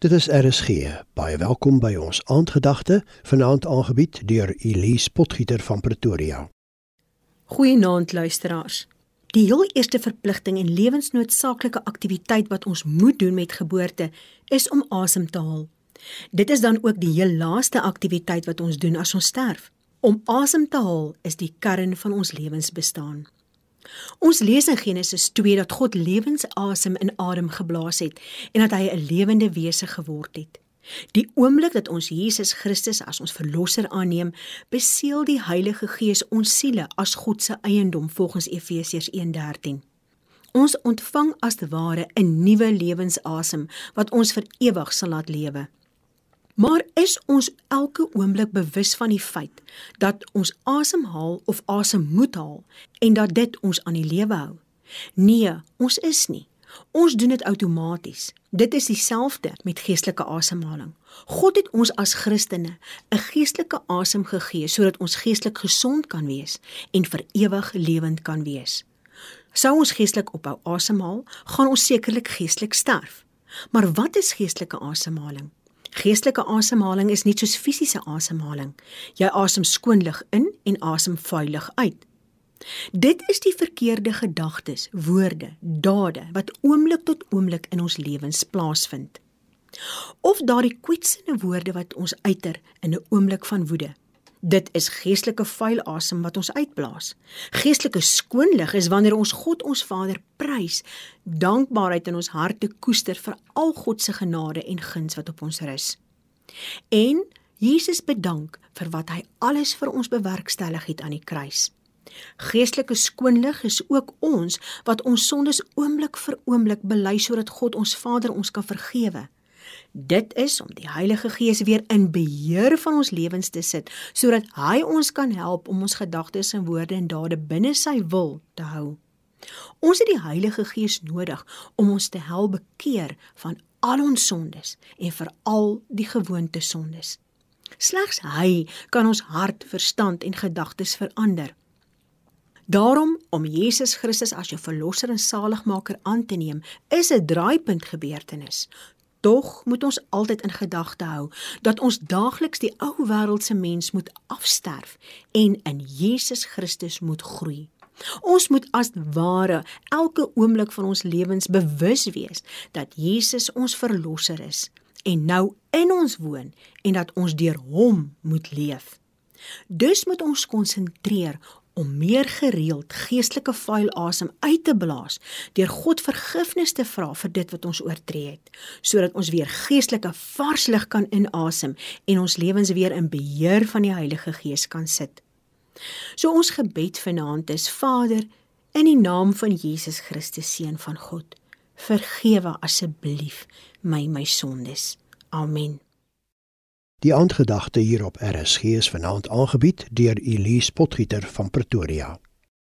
Dit is RSG. Baie welkom by ons aandgedagte, vanaand aangebied deur Elise Potgieter van Pretoria. Goeienaand luisteraars. Die heel eerste verpligting en lewensnoodsaaklike aktiwiteit wat ons moet doen met geboorte is om asem te haal. Dit is dan ook die heel laaste aktiwiteit wat ons doen as ons sterf. Om asem te haal is die kern van ons lewensbestaan. Ons lees in Genesis 2 dat God lewensasem in Adam geblaas het en dat hy 'n lewende wese geword het. Die oomblik dat ons Jesus Christus as ons verlosser aanneem, beseël die Heilige Gees ons siele as God se eiendom volgens Efesiërs 1:13. Ons ontvang as te ware 'n nuwe lewensasem wat ons vir ewig sal laat lewe. Maar is ons elke oomblik bewus van die feit dat ons asemhaal of asem moet haal en dat dit ons aan die lewe hou? Nee, ons is nie. Ons doen dit outomaties. Dit is dieselfde met geestelike asemhaling. God het ons as Christene 'n geestelike asem gegee sodat ons geestelik gesond kan wees en vir ewig lewend kan wees. Sou ons geestelik ophou asemhaal, gaan ons sekerlik geestelik sterf. Maar wat is geestelike asemhaling? Geestelike asemhaling is nie soos fisiese asemhaling. Jy asem skoon lug in en asem vuil lug uit. Dit is die verkeerde gedagtes, woorde, dade wat oomblik tot oomblik in ons lewens plaasvind. Of daardie kwetsende woorde wat ons uiter in 'n oomblik van woede. Dit is geestelike vuil asem wat ons uitblaas. Geestelike skoon lug is wanneer ons God ons Vader prys, dankbaarheid in ons harte koester vir al God se genade en guns wat op ons rus. En Jesus bedank vir wat hy alles vir ons bewerkstellig het aan die kruis. Geestelike skoon lug is ook ons wat ons sondes oomblik vir oomblik bely sodat God ons Vader ons kan vergewe. Dit is om die Heilige Gees weer in beheer van ons lewens te sit sodat hy ons kan help om ons gedagtes en woorde en dade binne sy wil te hou. Ons het die Heilige Gees nodig om ons te help bekeer van al ons sondes en veral die gewoonte sondes. Slegs hy kan ons hart, verstand en gedagtes verander. Daarom om Jesus Christus as jou verlosser en saligmaker aan te neem, is 'n draaipunt gebeurtenis. Tog moet ons altyd in gedagte hou dat ons daagliks die ou wêreldse mens moet afsterf en in Jesus Christus moet groei. Ons moet as ware elke oomblik van ons lewens bewus wees dat Jesus ons verlosser is en nou in ons woon en dat ons deur hom moet leef. Dus moet ons konsentreer om meer gereeld geestelike vuil asem uit te blaas deur God vergifnis te vra vir dit wat ons oortree het sodat ons weer geestelike vars lug kan inasem en ons lewens weer in beheer van die Heilige Gees kan sit. So ons gebed vanaand is Vader in die naam van Jesus Christus seun van God vergewe asseblief my my sondes. Amen. Die aandgedagte hier op RSG is vanaand aangebied deur Elise Potgieter van Pretoria.